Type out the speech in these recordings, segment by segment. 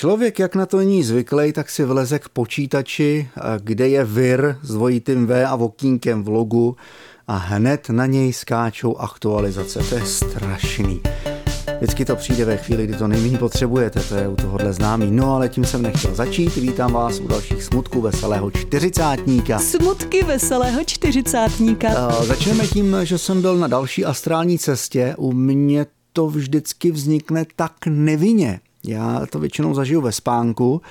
Člověk, jak na to není zvyklý, tak si vleze k počítači, kde je vir s dvojitým V a vokínkem v logu a hned na něj skáčou aktualizace. To je strašný. Vždycky to přijde ve chvíli, kdy to nejméně potřebujete, to je u tohohle známý. No ale tím jsem nechtěl začít, vítám vás u dalších smutků veselého čtyřicátníka. Smutky veselého čtyřicátníka. Uh, začneme tím, že jsem byl na další astrální cestě. U mě to vždycky vznikne tak nevinně. Já to většinou zažiju ve spánku.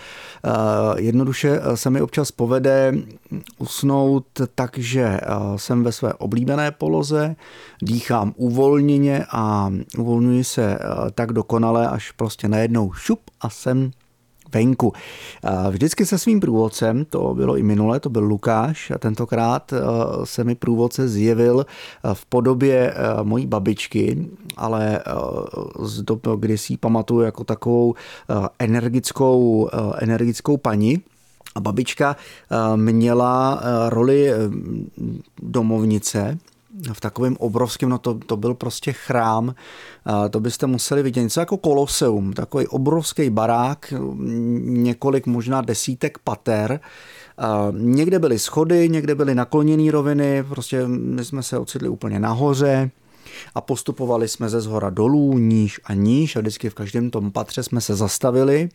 Eh, jednoduše eh, se mi občas povede usnout tak, že eh, jsem ve své oblíbené poloze, dýchám uvolněně a uvolňuji se tak dokonale, až prostě najednou šup a jsem venku. Vždycky se svým průvodcem, to bylo i minule, to byl Lukáš a tentokrát eh, se mi průvodce zjevil eh, v podobě eh, mojí babičky, ale z dob, kdy si ji pamatuju jako takovou energickou, energickou paní, a babička měla roli domovnice, v takovém obrovském, no to, to byl prostě chrám, to byste museli vidět, něco jako koloseum, takový obrovský barák, několik možná desítek pater, někde byly schody, někde byly nakloněné roviny, prostě my jsme se ocitli úplně nahoře, a postupovali jsme ze zhora dolů, níž a níž a vždycky v každém tom patře jsme se zastavili.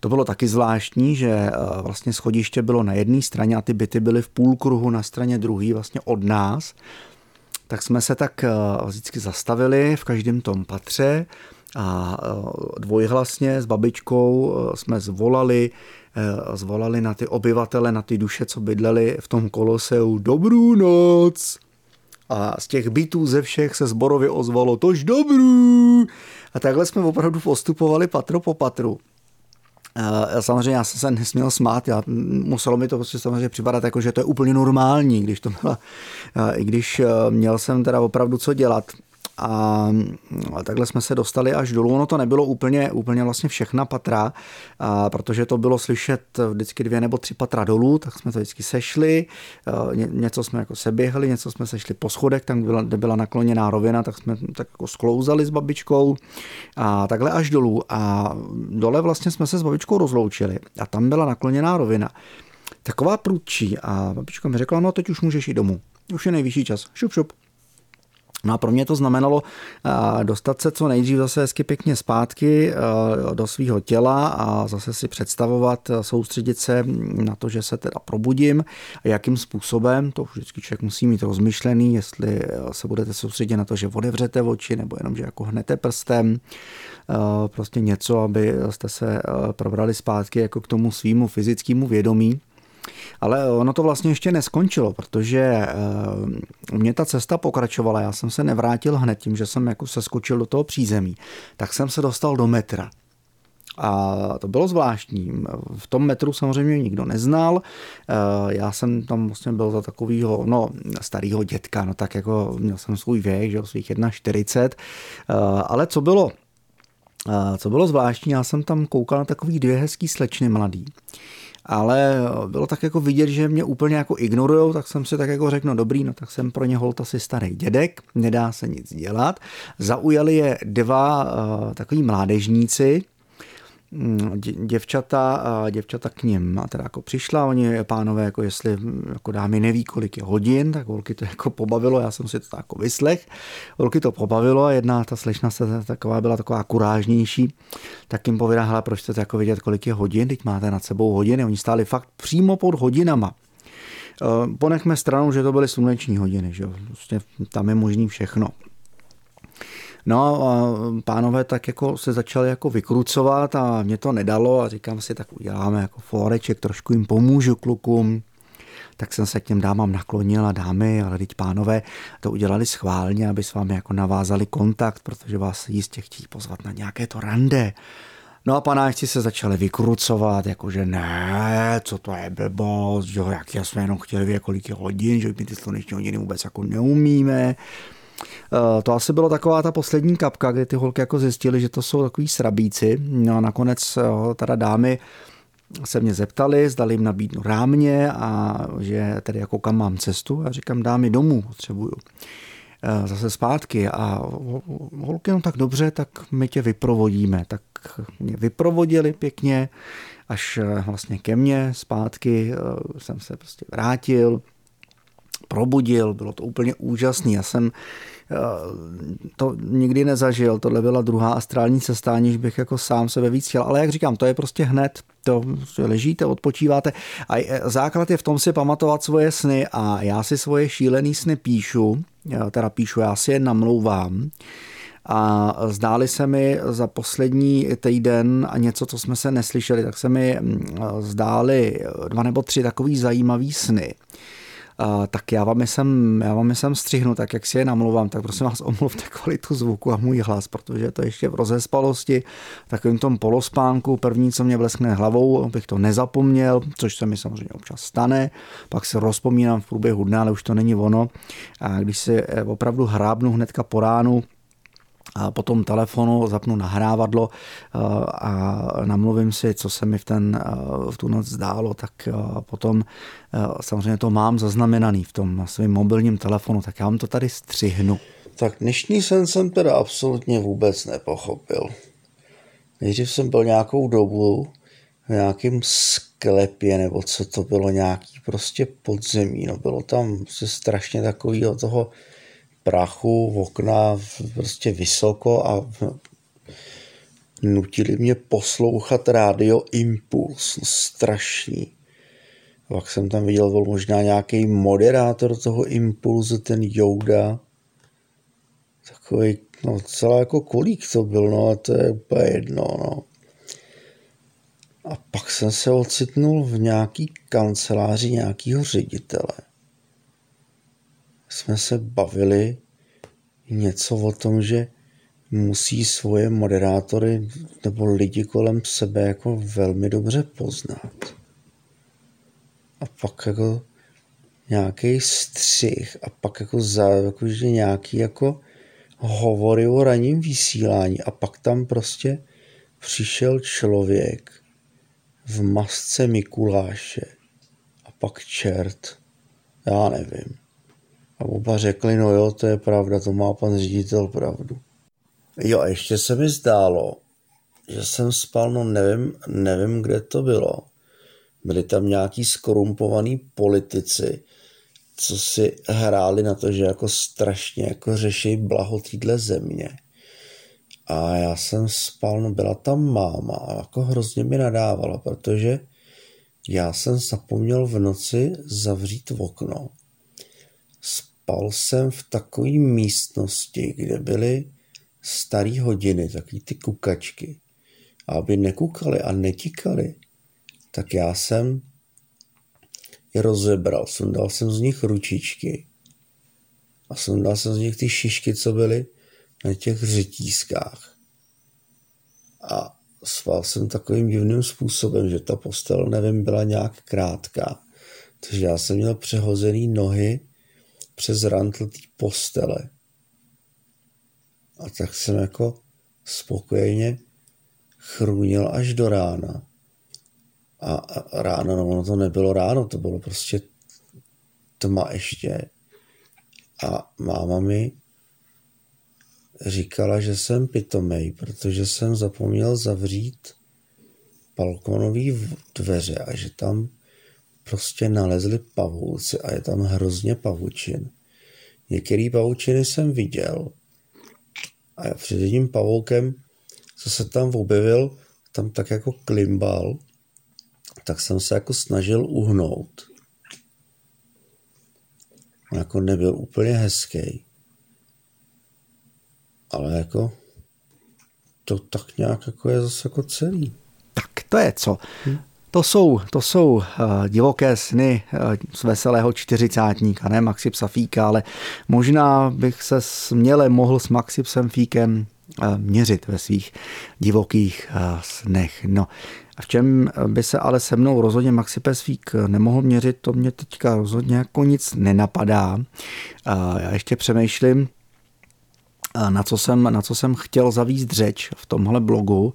To bylo taky zvláštní, že vlastně schodiště bylo na jedné straně a ty byty byly v půlkruhu na straně druhé vlastně od nás tak jsme se tak eh, vždycky zastavili v každém tom patře a eh, dvojhlasně s babičkou eh, jsme zvolali, zvolali na ty obyvatele, na ty duše, co bydleli v tom koloseu Dobrou noc! A z těch bytů ze všech se zborově ozvalo tož dobrů. A takhle jsme opravdu postupovali patro po patru. Samozřejmě já jsem se nesměl smát, já, muselo mi to prostě samozřejmě připadat jako, že to je úplně normální, když to byla, i když měl jsem teda opravdu co dělat, a takhle jsme se dostali až dolů. Ono to nebylo úplně, úplně vlastně všechna patra, a protože to bylo slyšet vždycky dvě nebo tři patra dolů, tak jsme to vždycky sešli. Ně, něco jsme jako seběhli, něco jsme sešli po schodech, tam byla, kde byla nakloněná rovina, tak jsme tak jako sklouzali s babičkou a takhle až dolů. A dole vlastně jsme se s babičkou rozloučili a tam byla nakloněná rovina taková prudčí a babička mi řekla, no teď už můžeš jít domů. Už je nejvyšší čas. Šup, šup. No a pro mě to znamenalo eh, dostat se co nejdřív zase hezky pěkně zpátky eh, do svého těla a zase si představovat, eh, soustředit se na to, že se teda probudím a jakým způsobem, to už vždycky člověk musí mít rozmyšlený, jestli se budete soustředit na to, že otevřete oči nebo jenom, že jako hnete prstem, prostě něco, aby jste se probrali zpátky jako k tomu svýmu fyzickému vědomí. Ale ono to vlastně ještě neskončilo, protože eh, u mě ta cesta pokračovala. Já jsem se nevrátil hned tím, že jsem jako seskočil do toho přízemí. Tak jsem se dostal do metra. A to bylo zvláštní. V tom metru samozřejmě nikdo neznal. Eh, já jsem tam vlastně byl za takového no, starého dětka, no tak jako měl jsem svůj věk, že svých 1,40. Eh, ale co bylo co bylo zvláštní, já jsem tam koukal na takový dvě hezký slečny mladý ale bylo tak jako vidět, že mě úplně jako ignorujou, tak jsem si tak jako řekl, no dobrý, no tak jsem pro ně holt asi starý dědek, nedá se nic dělat. Zaujali je dva uh, takový mládežníci, děvčata, děvčata k ním teda jako přišla, oni pánové, jako jestli jako dámy neví, kolik je hodin, tak holky to jako pobavilo, já jsem si to jako vyslech, holky to pobavilo a jedna ta slečna se taková byla taková kurážnější, tak jim povědá, hele, proč chcete jako vidět, kolik je hodin, teď máte nad sebou hodiny, oni stáli fakt přímo pod hodinama. E, ponechme stranou, že to byly sluneční hodiny, že prostě tam je možný všechno. No a pánové tak jako se začali jako vykrucovat a mě to nedalo a říkám si, tak uděláme jako foreček, trošku jim pomůžu klukům. Tak jsem se k těm dámám naklonil a dámy, ale teď pánové to udělali schválně, aby s vámi jako navázali kontakt, protože vás jistě chtějí pozvat na nějaké to rande. No a panáčci se začali vykrucovat, jakože ne, co to je blbost, že jak jsme jenom chtěli vědět, kolik je hodin, že my ty sluneční hodiny vůbec jako neumíme. Eh, to asi bylo taková ta poslední kapka, kdy ty holky jako zjistili, že to jsou takový srabíci. No a nakonec eh, teda dámy se mě zeptali, zdali jim nabídnu rámě a že tedy jako kam mám cestu. A říkám, dámy domů potřebuju. zase zpátky a holky, no tak dobře, tak my tě vyprovodíme. Tak mě vyprovodili pěkně až vlastně ke mně zpátky jsem se prostě vrátil, probudil, bylo to úplně úžasný. Já jsem eh, to nikdy nezažil, tohle byla druhá astrální cesta, aniž bych jako sám sebe víc chtěl, ale jak říkám, to je prostě hned, to ležíte, odpočíváte. A základ je v tom si pamatovat svoje sny a já si svoje šílený sny píšu, já teda píšu, já si je namlouvám, a zdáli se mi za poslední týden a něco, co jsme se neslyšeli, tak se mi mm, zdály dva nebo tři takový zajímavý sny tak já vám, jsem, já vám jsem střihnu, tak jak si je namluvám, tak prosím vás omluvte kvalitu zvuku a můj hlas, protože to ještě v rozespalosti, takovým tom polospánku, první, co mě bleskne hlavou, abych to nezapomněl, což se mi samozřejmě občas stane, pak se rozpomínám v průběhu dne, ale už to není ono. A když si eh, opravdu hrábnu hnedka po ránu, a potom telefonu zapnu nahrávadlo eh, a namluvím si, co se mi v, ten, eh, v tu noc zdálo, tak eh, potom samozřejmě to mám zaznamenaný v tom svém mobilním telefonu, tak já vám to tady střihnu. Tak dnešní sen jsem teda absolutně vůbec nepochopil. Nejdřív jsem byl nějakou dobu v nějakém sklepě, nebo co to bylo, nějaký prostě podzemí. No bylo tam se strašně takového toho prachu, v okna prostě vysoko a nutili mě poslouchat rádio Impuls, no, strašný. Pak jsem tam viděl, byl možná nějaký moderátor toho Impulzu, ten Jouda. Takový, no celá jako kolík to byl, no a to je úplně jedno, no. A pak jsem se ocitnul v nějaký kanceláři nějakého ředitele jsme se bavili něco o tom, že musí svoje moderátory nebo lidi kolem sebe jako velmi dobře poznat. A pak jako nějaký střih a pak jako, za, jako že nějaký jako hovory o raním vysílání a pak tam prostě přišel člověk v masce Mikuláše a pak čert. Já nevím. A oba řekli, no jo, to je pravda, to má pan ředitel pravdu. Jo, a ještě se mi zdálo, že jsem spal, no nevím, nevím, kde to bylo. Byli tam nějaký skorumpovaný politici, co si hráli na to, že jako strašně jako řeší blaho týdle země. A já jsem spal, no byla tam máma a jako hrozně mi nadávala, protože já jsem zapomněl v noci zavřít okno spal jsem v takové místnosti, kde byly staré hodiny, takový ty kukačky. A aby nekukali a netikali, tak já jsem je rozebral, sundal jsem z nich ručičky a sundal jsem z nich ty šišky, co byly na těch řetízkách. A spal jsem takovým divným způsobem, že ta postel, nevím, byla nějak krátká. Takže já jsem měl přehozený nohy přes rantl té postele. A tak jsem jako spokojeně chrůnil až do rána. A, a ráno, no ono to nebylo ráno, to bylo prostě tma ještě. A máma mi říkala, že jsem pitomej, protože jsem zapomněl zavřít balkonový dveře a že tam prostě nalezli pavouci a je tam hrozně pavučin. Některý pavučiny jsem viděl a před jedním pavoukem, co se tam objevil, tam tak jako klimbal, tak jsem se jako snažil uhnout. On jako nebyl úplně hezký. Ale jako to tak nějak jako je zase jako celý. Tak to je co. Hm? To jsou, to jsou eh, divoké sny eh, z veselého čtyřicátníka, ne Maxi Psafíka, ale možná bych se směle mohl s Maxi Psafíkem eh, měřit ve svých divokých snech. No, a v čem by se ale se mnou rozhodně Maxi Pesfík nemohl měřit, to mě teďka rozhodně jako nic nenapadá. Já ještě přemýšlím, na co jsem, na co jsem chtěl zavíst řeč v tomhle blogu.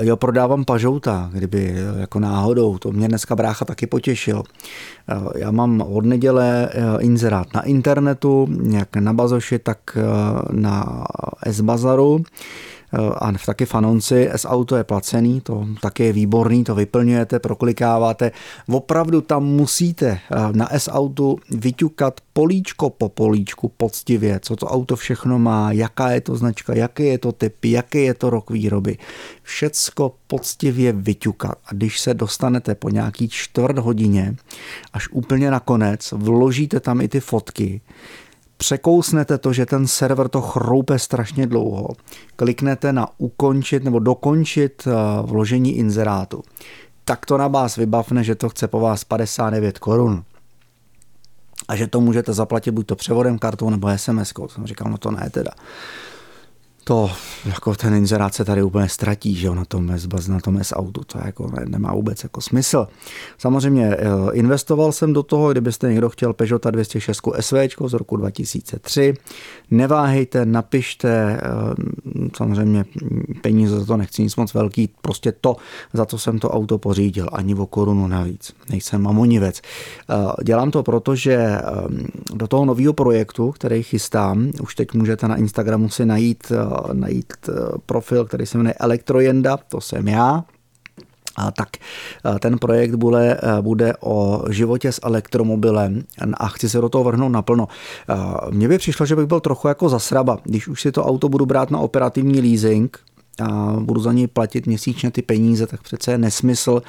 Jo, prodávám pažouta, kdyby jako náhodou, to mě dneska brácha taky potěšil. Já mám od neděle inzerát na internetu, jak na Bazoši, tak na S-Bazaru a taky fanonci. S-Auto je placený, to taky je výborný, to vyplňujete, proklikáváte. Opravdu tam musíte na S-Autu vyťukat políčko po políčku poctivě, co to auto všechno má, jaká je to značka, jaký je to typ, jaký je to rok výroby. Všecko poctivě vyťukat. A když se dostanete po nějaký čtvrt hodině, až úplně nakonec, vložíte tam i ty fotky, překousnete to, že ten server to chroupe strašně dlouho, kliknete na ukončit nebo dokončit eh, vložení inzerátu, tak to na vás vybavne, že to chce po vás 59 korun. A že to můžete zaplatit buď to převodem kartou nebo SMS-kou. Jsem říkal, no to ne teda to jako ten inzerát se tady úplně ztratí, že jo, na tom S, na tom S autu, to jako ne, nemá vůbec jako smysl. Samozřejmě eh, investoval jsem do toho, kdybyste někdo chtěl Peugeot 206 SV z roku 2003, neváhejte, napište, eh, samozřejmě peníze za to nechci nic moc velký, prostě to, za co jsem to auto pořídil, ani o korunu navíc, nejsem mamonivec. Eh, dělám to proto, že do toho nového projektu, který chystám, už teď můžete na Instagramu si najít najít eh, profil, který se jmenuje Elektrojenda, to jsem já, a tak eh, ten projekt bude, eh, bude o životě s elektromobilem a chci se do toho vrhnout naplno. Mně by přišlo, že bych byl trochu jako zasraba, když už si to auto budu brát na operativní leasing, a budu za něj platit měsíčně ty peníze, tak přece je nesmysl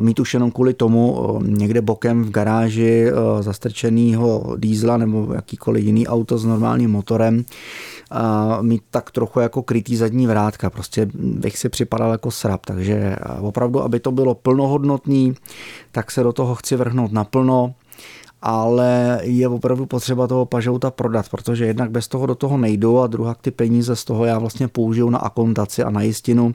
mít už jenom kvůli tomu někde bokem v garáži zastrčenýho dýzla nebo jakýkoliv jiný auto s normálním motorem a mít tak trochu jako krytý zadní vrátka. Prostě bych si připadal jako srab, takže opravdu, aby to bylo plnohodnotný, tak se do toho chci vrhnout naplno ale je opravdu potřeba toho pažouta prodat, protože jednak bez toho do toho nejdu a druhá ty peníze z toho já vlastně použiju na akontaci a na jistinu,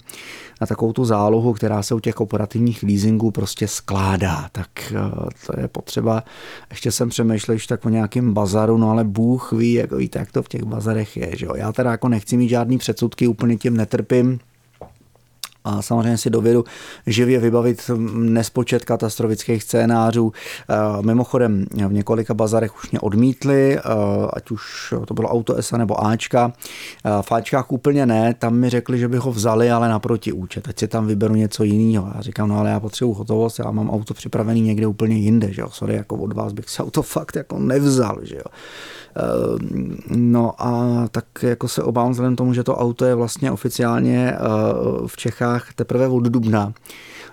na takovou tu zálohu, která se u těch operativních leasingů prostě skládá. Tak eh, to je potřeba. Ještě jsem přemýšlel, že tak o nějakém bazaru, no ale Bůh ví, jak, víte, jak to v těch bazarech je. Že jo? Já teda jako nechci mít žádný předsudky, úplně tím netrpím, a samozřejmě si dovedu živě vybavit nespočet katastrofických scénářů. Eh, mimochodem v několika bazarech už mě odmítli, eh, ať už to bylo auto ESA nebo Ačka. Eh, v Ačkách úplně ne, tam mi řekli, že by ho vzali, ale naproti účet, ať si tam vyberu něco jiného. Já říkám, no ale já potřebuji hotovost, já mám auto připravený někde úplně jinde, že jo. Sorry, jako od vás bych se auto fakt jako nevzal, že jo. No a tak jako se obávám vzhledem tomu, že to auto je vlastně oficiálně v Čechách teprve od dubna,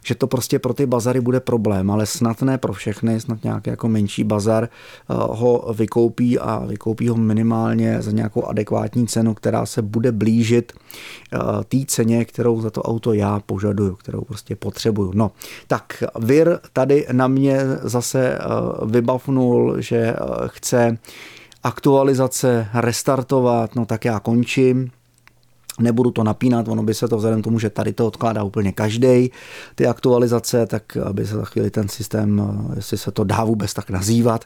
že to prostě pro ty bazary bude problém, ale snad ne pro všechny, snad nějaký jako menší bazar eh, ho vykoupí a vykoupí ho minimálně za nějakou adekvátní cenu, která se bude blížit eh, té ceně, kterou za to auto já požaduju, kterou prostě potřebuju. No, tak Vir tady na mě zase vybavnul, že chce aktualizace restartovat, no tak já končím. Nebudu to napínat, ono by se to vzhledem tomu, že tady to odkládá úplně každý ty aktualizace, tak aby se za chvíli ten systém, jestli se to dá vůbec tak nazývat,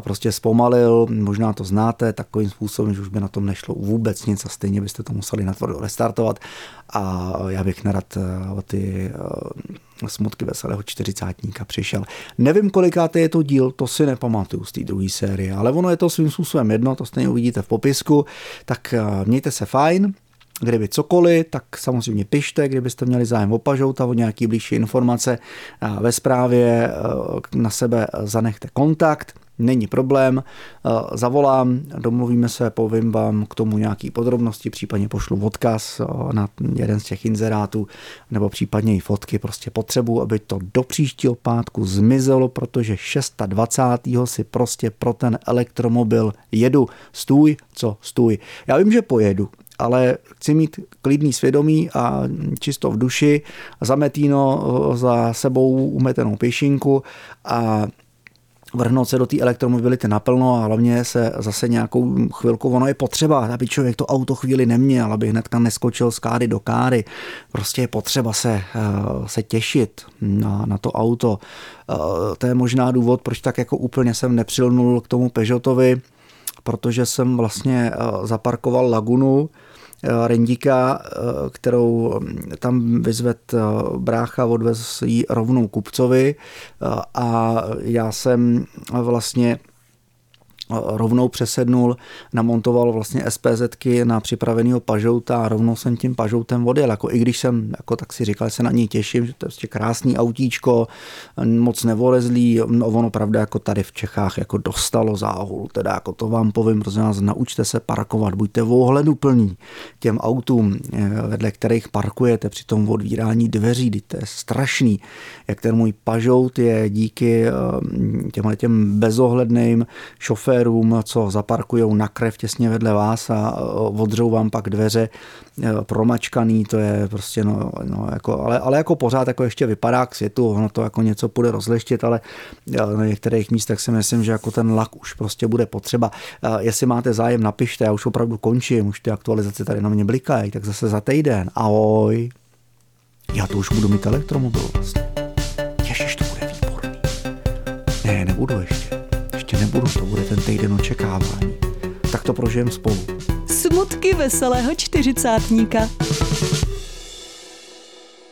prostě zpomalil. Možná to znáte takovým způsobem, že už by na tom nešlo vůbec nic a stejně byste to museli natvrdo restartovat. A já bych nerad o ty smutky veselého čtyřicátníka přišel. Nevím, kolikátý je to díl, to si nepamatuju z té druhé série, ale ono je to svým způsobem jedno, to stejně uvidíte v popisku, tak eh, mějte se fajn, Kdyby cokoliv, tak samozřejmě pište, kdybyste měli zájem o pažouta, o nějaký blížší informace ve zprávě, eh, na sebe zanechte kontakt není problém, eh, zavolám, domluvíme se, povím vám k tomu nějaký podrobnosti, případně pošlu odkaz eh, na jeden z těch inzerátů, nebo případně i fotky, prostě potřebuji, aby to do příštího pátku zmizelo, protože 6.20. si prostě pro ten elektromobil jedu. Stůj, co stůj. Já vím, že pojedu, ale chci mít klidný svědomí a čisto v duši, zametíno za sebou umetenou pěšinku a vrhnout se do té elektromobility naplno a hlavně se zase nějakou chvilku, ono je potřeba, aby člověk to auto chvíli neměl, aby hnedka neskočil z káry do káry. Prostě je potřeba se, eh, se těšit na, na to auto. Eh, to je možná důvod, proč tak jako úplně jsem nepřilnul k tomu Peugeotovi, protože jsem vlastně zaparkoval lagunu, Rendíka, kterou tam vyzved brácha, odvez ji rovnou kupcovi a já jsem vlastně rovnou přesednul, namontoval vlastně SPZky na připraveného pažouta a rovnou jsem tím pažoutem odjel. Jako, I když jsem, jako, tak si říkal, že se na něj těším, že to je prostě krásný autíčko, moc nevolezlý, no ono pravda jako tady v Čechách jako dostalo záhul, teda jako to vám povím, prosím vás, naučte se parkovat, buďte plní těm autům, eh, vedle kterých parkujete při tom odvírání dveří, to je strašný, jak ten můj pažout je díky eh, těmhle těm bezohledným šoférům šoférům, co zaparkují na krev těsně vedle vás a odřou vám pak dveře e, promačkaný, to je prostě, no, no jako, ale, ale jako pořád jako ještě vypadá k světu, ono to jako něco bude rozleštit, ale e, na některých místech si myslím, že jako ten lak už prostě bude potřeba. E, jestli máte zájem, napište, já už opravdu končím, už ty aktualizace tady na mě blikají, tak zase za týden. Ahoj. Já to už budu mít elektromobil vlastně. Ježiš, to bude výborný. Ne, nebudu ještě ještě nebudu, to bude ten týden očekávání. Tak to prožijem spolu. Smutky veselého čtyřicátníka.